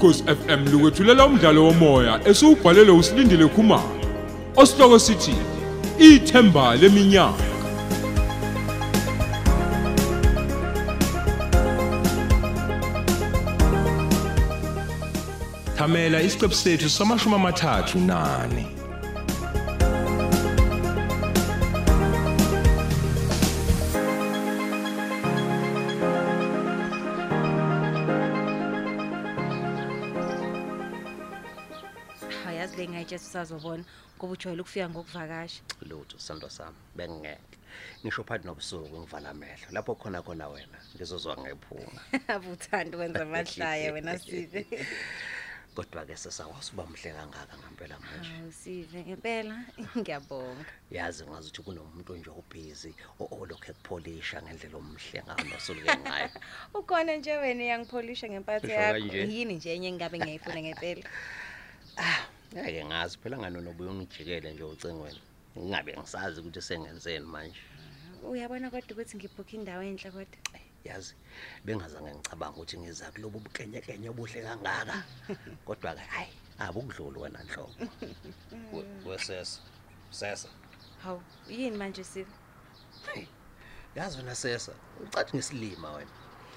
ukhosi FM lukwethulela umdlalo womoya esiubhalelwe usilindile Khumalo osihloko sithi ithemba leminyaka Thamela isiqephu sethu samashumi amathathu nane. Sisazobona ngoba ujwayele ukufika ngokuvakasha. Lutho sando sami bengingeke. Ngisho phakathi nobusuku ngivala amehlo. Lapho khona khona wena ngizozwa ngephunga. Abuthanda ukwenza amahlaya wena sive. Kodwa-ke sesakwazi uba mhle kangaka ngempela manje. Hawu sive ngempela. Ngiyabonga. Yazi ngazi ukuthi kunomuntu nje obhizi olokhu ekupholisha ngendlela omhle ngayo nosuluke ngayo. Ukhona nje wena iyangipholisha ngempatho Usho yakho. kanje? yini nje enye engabe ngiyayifuna ngempela? Ngeke ngazi phela nganono buye ungijikele nje ucingweni ngingabe ngisazi ukuthi sengenzeni manje? Uyabona kodwa ukuthi ngibhukhe indawo enhle kodwa? Yazi bengazange ngicabanga ukuthi ngiza kulobu bukenyekenye obuhle kangaka. Kodwa-ke hayi abukudluli wena nhlobo. We- wesesa sesa. Hawu yini manje sive Hey, yazi wena sesa ucathi ngesilima wena.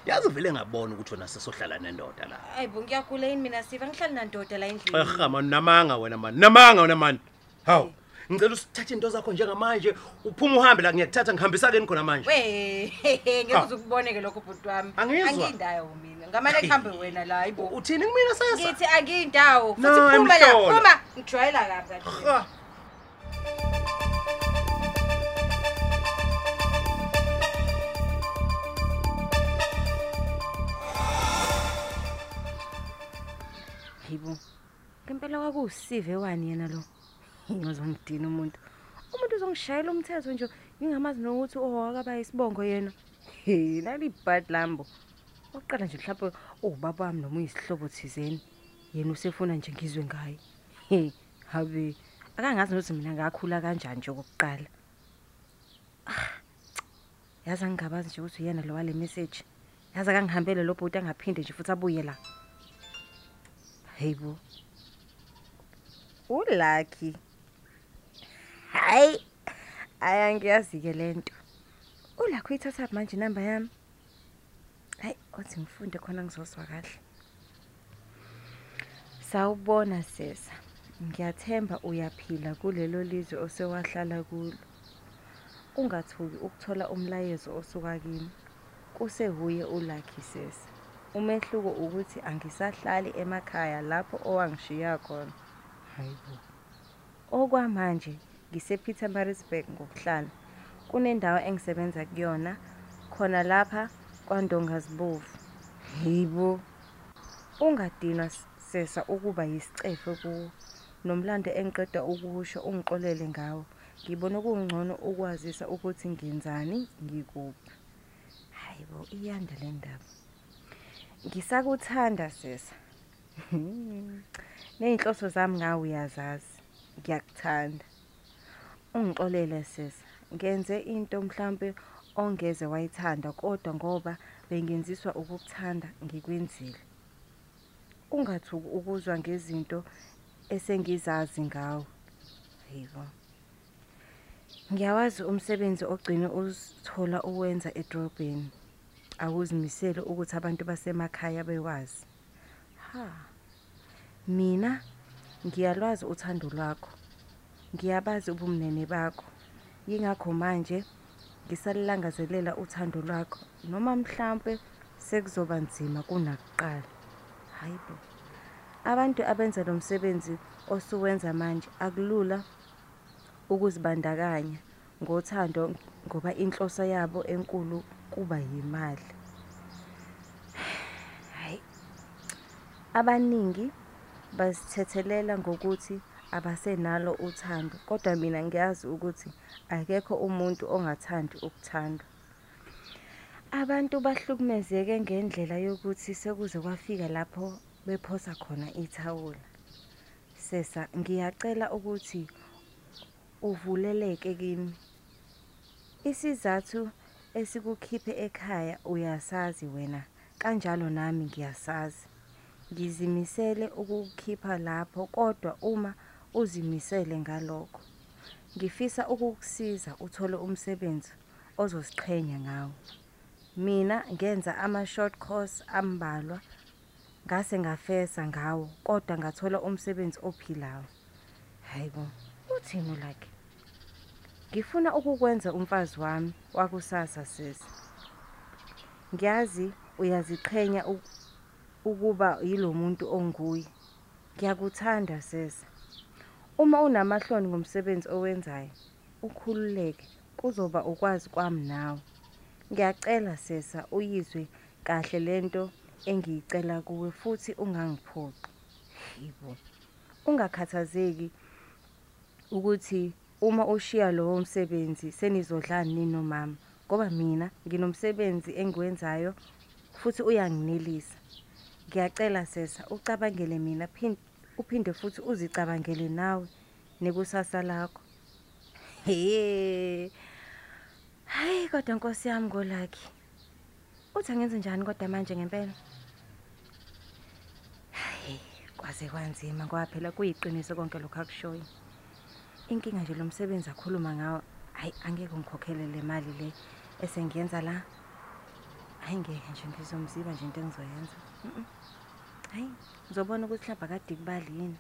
Yazi vele ngabona ukuthi wena sesohlala nendoda la. Hayi bo ngiyagula yini mina sive angihlali nandoda la endlini. Eha mani namanga wena mani namanga wena mani. Hawu ngicela usithathe into zakho njengamanje uphume uhambe la ngiyakuthatha ngihambisa keni khona manje? We ngeke uze ukuboneke lokho bhuti wami. Angizwa. angiyindawo mina ngamane kuhambe wena la hayibo uthini? Kumina sesa ngithi angiyindawo futhi No, phuma la emhlola. phuma. Ngijwayela kabi kahle Ha. hayibo ngempela kwakuwusive wani yena lo. Ngizongidina umuntu? Umuntu uzongishayela umthetho nje ngingamazi nokuthi owakaba isibongo yena. He nali bad lambo oqala nje mhlawumbe ubaba wami noma uyisihlobo thizeni yena usefuna nje ngizwe ngaye. He habe akangazi nokuthi mina ngakhula kanjani nje okokuqala. Ah, yazi angingabazi nje ukuthi uyena lo wale message. Yazi akangihambele lo bhuti angaphinde nje futhi abuye la. Hayibo ulucky hayi ayangiyazi-ke le nto. Ulakho uyithatha phi manje inamba yami. Hayi othi ngifunde khona ngizozwa kahle. Sawubona sesa. Ngiyathemba uyaphila kulelo lizwe osewahlala kulo. Ungathuki ukuthola umlayezo osuka kimi. Kusehuye ulakhi sesa. Umehluko ukuthi angisahlali emakhaya lapho owangishiya khona. Hayibo okwamanje ngise-Pietermaritzburg ngokuhlala. Kunendawo engisebenza kuyona khona lapha kwandongazibovu hayibo ungadinwa sesa ukuba yisicefe kuwo nomlando engiqeda ukusho ungixolele ngawo ngibona kungcono ukwazisa ukuthi ngenzani ngikuphi. Hayibo iyanda le ndaba. Ngisakuthanda sesa ney'nhloso zami ngawe uyazazi. Ngiyakuthanda. Ungixolele sesa ngenze into mhlampe ongeze wayithanda kodwa ngoba bengenziswa ukukuthanda ngikwenzile. Ungathuki ukuzwa ngezinto esengizazi ngawe. Yebo. Ngiyawazi umsebenzi ogcine uzithola uwenza edrobheni. Awuzimisele ukuthi abantu basemakhaya bewazi. Ha mina ngiyalwazi uthando lwakho. Ngiyabazi ubumnene bakho. Yingakho manje ngisalilangazelela uthando lwakho. Noma mhlampe sekuzoba nzima kunakuqala. Hayibo abantu abenza lo msebenzi osuwenza manje akulula ukuzibandakanya ngothando ngoba inhloso yabo enkulu kuba yimali. Hayi abaningi bazithethelela ngokuthi abasenalo uthando kodwa mina ngiyazi ukuthi akekho umuntu ongathandi ukuthandwa abantu bahlukumezeke ngendlela yokuthi sekuze kwafika lapho bephosa khona ithawula. Sesa ngiyacela ukuthi uvuleleke kimi. Isizathu esikukhiphe ekhaya uyasazi wena kanjalo nami ngiyasazi Ngizimisele ukukhipha lapho kodwa uma uzimisele ngalokho ngifisa ukukusiza uthole umsebenzi ozosiqhenya ngawo. Mina ngenza ama short course ambalwa ngase ngafesa ngawo kodwa ngathola umsebenzi ophilayo. Hayibo, uthini like? Ngifuna ukukwenza umfazi wami wakusasa sisi. Ngiyazi uyaziqhenya u- ukuba yilomuntu onguye. Ngiyakuthanda sisi. Uma unamahloni ngomsebenzi owenzayo, ukhululeke kuzoba ukwazi kwami nawe. Ngiyacela sesa uyizwe kahle lento engiyicela kuwe futhi ungangiphoqi. Yibo. Ungakhathazeki ukuthi uma ushiya lowo msebenzi senizodlani nini nomama ngoba mina nginomsebenzi engiwenzayo futhi uyanginelisa. Ngiyacela sesa ucabangele mina phinde uphinde futhi uzicabangele nawe nekusasa lakho. He. Hayi kodwa Nkosi yami ngolakhi. Uthi angenze njani kodwa manje ngempela? Hayi kwaze kwanzima ngoba phela kuyiqiniso konke lokho akushoyo. Inkinga nje lo msebenzi akhuluma ngawo, hayi angeke ngikhokhele le mali le esengiyenza la. Hayi ngeke nje ngizomziba nje into engizoyenza. Hayi ngizobona ukuthi mhlawumbe akade kubali yini.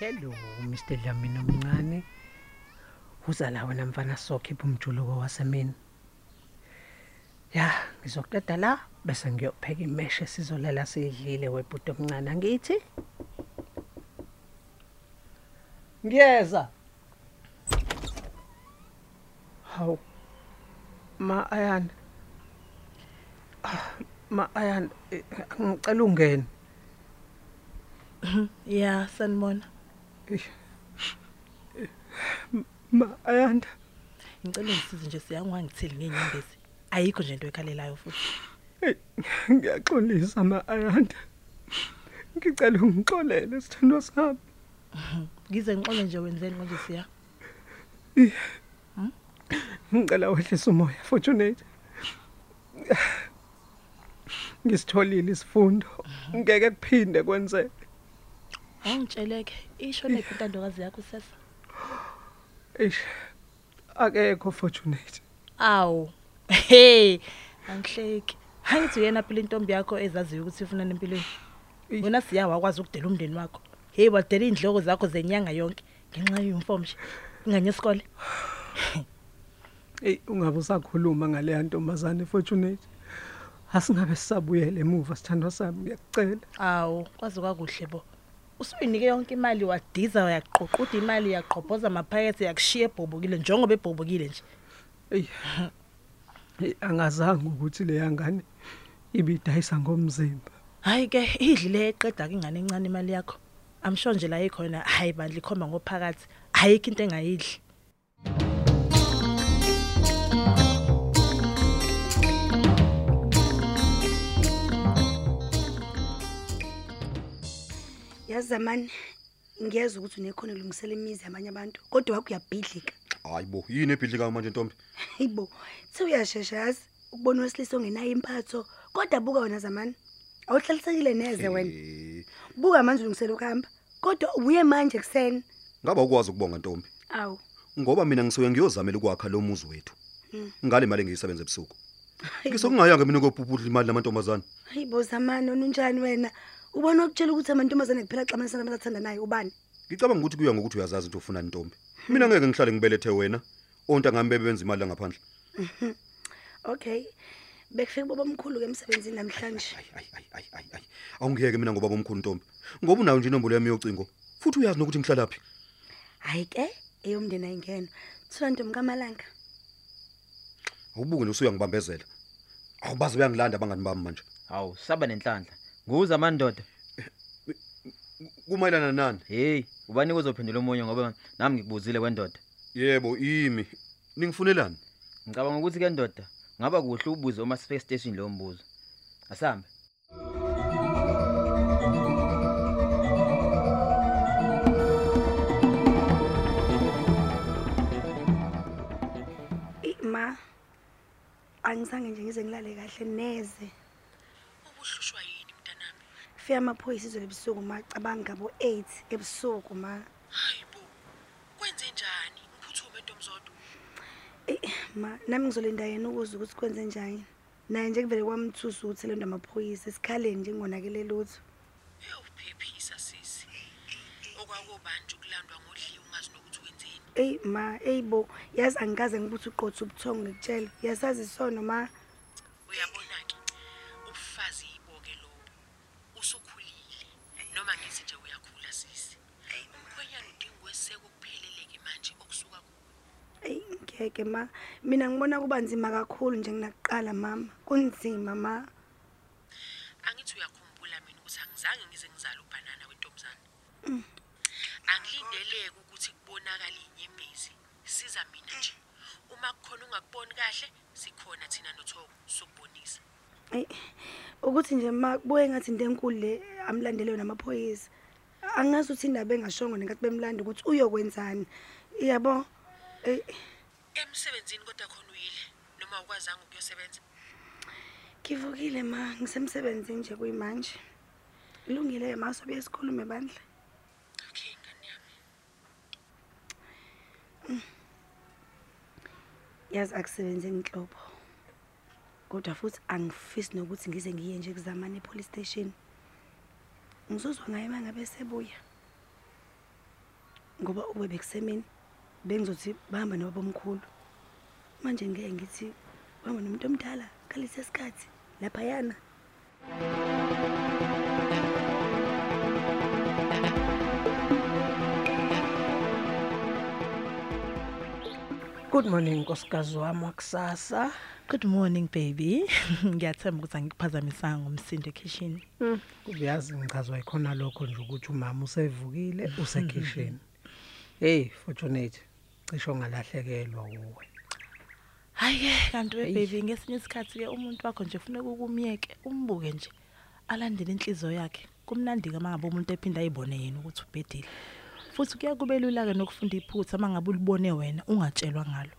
Hello Mr Dlamini omncane. Uza la wena mfana sokhipha umjuluko wasemini. Ya, ngizokuqeda la bese ngiyopheka imeshe sizolela sidlile webhuti omncane angithi. Ngiyeza. Haw. Ma ayan. Ah, Ma ayan eh, ngicela ungene. Ya, sanibona. Ma ayanda. Ngicela ungisize nje siyangwangitheli ngenyembezi. Ayikho nje into ekhalelayo futhi. Hey, ngiyaxolisa ma ayanda. Ngicela ungixolele sithandwa sami. Ngize ngixole nje wenzeni konje siya. Ngicela wehlisa umoya Fortunate. Ngisitholile isifundo. Ngeke kuphinde kwenzeke. Awungitsheleke isho nephi intandokazi yakho sesa? Eish. Akekho Fortunate. Awu. Hey, angihleki. Hangithi uyena phela intombi yakho ezaziyo ukuthi ifuna nempilweni. Wena siya wakwazi ukudela umndeni wakho. Hey, wadela indloko zakho zenyanga yonke ngenxa yeyuniform nje. Inganye isikole. Ey ungabe usakhuluma ngale ntombazane Fortunate. Asingabe sisabuyele emuva sithandwa sami ngiyakucela. Awu, kwazi kwakuhle bo. Usuyinike yonke imali wadiza uyaqoqoda imali yaqhobhoza amaphakethe yakushiya ebhobokile njengoba ebhobokile nje. Ey. Hey angazange ukuthi le yangane ibidayisa ngomzimba. Hayi ke idlile eqeda ke ingane encane imali yakho. Amsho nje la ikhona hayi bandla ikhomba ngophakathi. Ayikho into engayidli. yazi zamani ngiyeza ukuthi unekhono lungisela imizi yabanye abantu kodwa wakho uyabhidlika hayi bo yini ebhidlikayo manje ntombi? Hayibo sewuyashesha yazi ukubona wesilisa ongenayo impatho. Kodwa buka wena zamani awuhlalisekile neze wena. Eh, buka manje ulungisela ukuhamba kodwa ubuye manje kuseni ngaba ukwazi ukubonga ntombi? Awu. Ngoba mina ngisuke ngiyozamela ukwakha lo muzi wethu. Ngale mali engiyisebenza ebusuku. Ngisokungayanga mina kophuphuhla imali lamantombazana hayibo zamani onunjani wena? Ubona ukutshela ukuthi amantombazane kuphela xamanisa nabantu athandanayo ubani? Ngicabanga ukuthi kuya ngokuthi uyazazi into ofuna ntombi. Mina ngeke ngihlale ngibelethe wena ontangami bebenza imali la ngaphandle okay. Bekufike boba omkhulu-ke emsebenzini namhlanje. Ayi, ayi, ayi, ayi, ayi, ayi. awungiyeke mina ngoba bomkhulu ntombi. Ngoba unayo nje inombolo yami yocingo futhi uyazi nokuthi ngihlala phi? Hhayi ke eyomndeni ayingeno thiwa ntombi kamalanga. Awubuke nosuyangibambezela awubazi uyangilanda abangani bami manje. Hawu, saba nenhlanhla. Nguza mandoda. kumayelana nani? Hey ubani kozophendula omunye ngoba nami ngikubuzile kwendoda yebo imi. Ningifunelani ngicabanga ukuthi ke ndoda ngaba kuhle ubuze uma space station lo mbuzo. Asambe. Eh, ma angizange nje ngize ngilale kahle neze. Ubushushwa yini mntanami fika amaphoyisa izolo ebusuku ma cabanga ngabo 8 ebusuku ma. Hayibo kwenze njani? Uphuthume ntomzodo Eh, ma nami ngizolinda yena ukuze ukuthi kwenze njani? Naye nje kuvele kwamthusa ukuthi lento amaphoyisa esikhaleni nje ngingonakele lutho. Eyawuphephisa sisi. Okwakobanje ukulandwa ngodliwa ungazi nokuthi wenzeni. Eyi ma eyibo yazi angikaze ngibuthi uqotha ubuthongo ngikutshela yasazi isono ma? Ngeke ma mina ngibona kuba nzima kakhulu nje kunakuqala mama. Kunzima ma. Angithi uyakhumbula mina ukuthi angizange ngize ngizale ubhanana wentombazane angilindeleke ukuthi kubonakale inyembezi. Siza mina nje. Uma kukhona ungakuboni kahle sikhona thina nothoko sokubonisa. Eyi ukuthi nje ma kubuye ngathi into enkulu le amlandeleyo namaphoyisa angazi ukuthi indaba engashongo nenkathi bemlanda ukuthi uyokwenzani. Yabo eyi emsebenzini kodwa khona uyile noma ukwazanga ukuyosebenza? Ngivukile ma ngisemsebenzini nje kuyimanje. Kulungile-ke ma sobe sikhulume bandla okay ngane yami? Yazi akusebenze ngenhlobo kodwa futhi angifisi nokuthi ngize ngiye nje kuzamane epolice station. Ngizozwa ngaye uma ngabe sebuya ngoba ube bekusemini. Bengizothi bahamba nobaba omkhulu manje ngeke ngithi bahamba nomuntu omdala kalise sikhathi laphayana. Good morning nkosikazi wami wakusasa. Good morning baby. Ngiyathemba ukuthi angikuphazamisanga ngomsindo ekhishini uyazi ngichazwa ikhona lokho nje ukuthi umama usevukile usekhishini hey fortunate. Cisho ungalahlekelwa uwe hhayi-ke kanti we-baby ngesinye isikhathi-ke umuntu wakho nje funeka ukumyeke umbuke nje alandele inhliziyo yakhe. Kumnandi-ke uma ngabe umuntu ephinda ayibone yena ukuthi ubhedile. Futhi kuya kube lula-ke nokufunda iphutha uma ngabe ulibone wena ungatshelwa ngalo.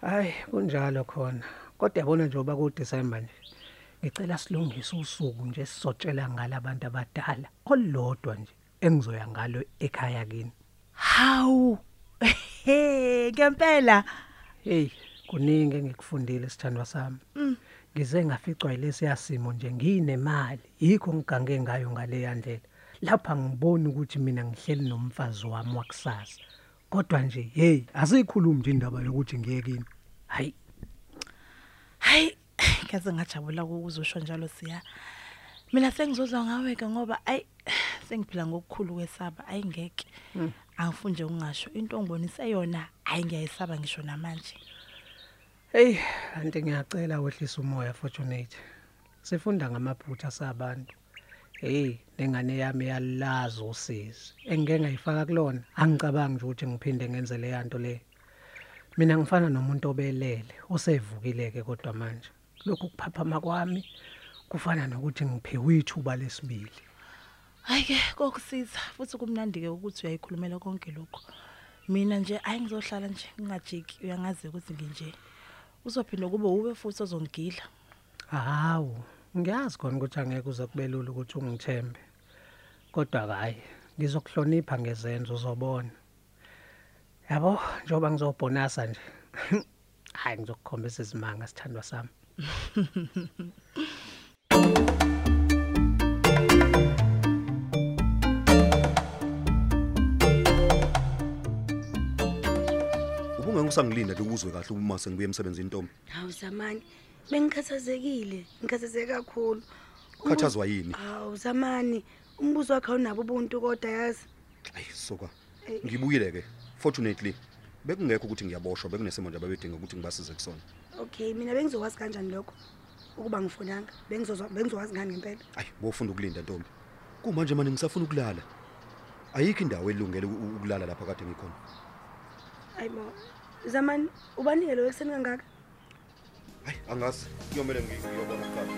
Hayi kunjalo khona. Kodwa yabona nje oba kuDisemba nje ngicela silungise usuku nje sisotshela ngala abantu abadala olodwa nje engizoya ngalo ekhaya kini. Hawu. He ngempela. Hey kuningi engikufundile sithandwa sami. Ngize ngaficwa yilesi yasimo nje nginemali. Yikho ngigange ngayo ngale yandlela. Lapha ngibona ukuthi mina ngihleli nomfazi wami wakusasa. Kodwa nje hey asikhulumi nje indaba yokuthi ngiye kini hayi. Hayi kaze ngajabula ukuzosho njalo siya. Mina sengizozwa ngawe-ke ngoba ayi sengiphila ngokukhulu kwesaba ayi ngeke angifuni nje ungasho into ongibonise yona ayi ngiyayisaba ngisho namanje. Hey kanti ngiyacela wehlisa umoya fortunate. Sifunda ngamaphutha sabantu. Hey nengane yami yalazi usizi. Engike ngayifaka kulona. Angicabangi nje ukuthi ngiphinde ngenze le yanto le. Mina ngifana nomuntu obelele osevukileke kodwa manje. Lokhu kuphaphama kwami kufana nokuthi ngiphiwe ithuba lesibili. Hayi-ke kokusiza. Futhi kumnandi-ke ukuthi uyayikhulumela konke lokhu. Mina nje ayi ngizohlala nje ngingajiki uyangazi ukuthi nginje. Uzophinde kube ube futhi ozongigila hawu ngiyazi khona ukuthi angeke uze kube lula ukuthi ungithembe. Kodwa hayi ngizokuhlonipha ngezenzo uzobona. Yabo njengoba ngizobhonasa nje. Hayi ngizokukhombisa izimanga sithandwa sami. usangilinda nje ukuzwe kahle uma sengibuye emsebenzini ntombi. Hawu zamani bengikhathazekile ngikhathazeke kakhulu. Khathazwa yini? Hawu zamani umbuzo wakhe awunabo ubuntu kodwa yazi. Ayi soka. Ngibuyile ke. Fortunately bekungekho ukuthi ngiyaboshwa bekunesimo nje ababedinga ukuthi ngibasize kusona. Okay mina bengizokwazi kanjani lokho? Ukuba ngifunanga bengizozwa bengizokwazi ngani ngempela? Ayi wofunda ukulinda ntombi. Kumanje manje ngisafuna ukulala. Ayikho indawo elungele u- u- ukulala lapha kade ngikhona. Ayibo zamani ubanike lo ekuseni kangaka? Hayi angazi. Kuyomele ngi- ngiyobona kuqala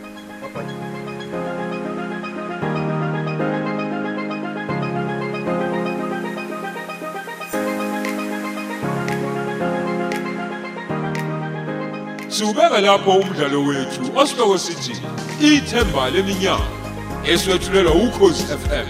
bye Siubeka lapho umdlalo wethu osihloko sithi ithemba leminyaka eswetshulelwa ukhozi FM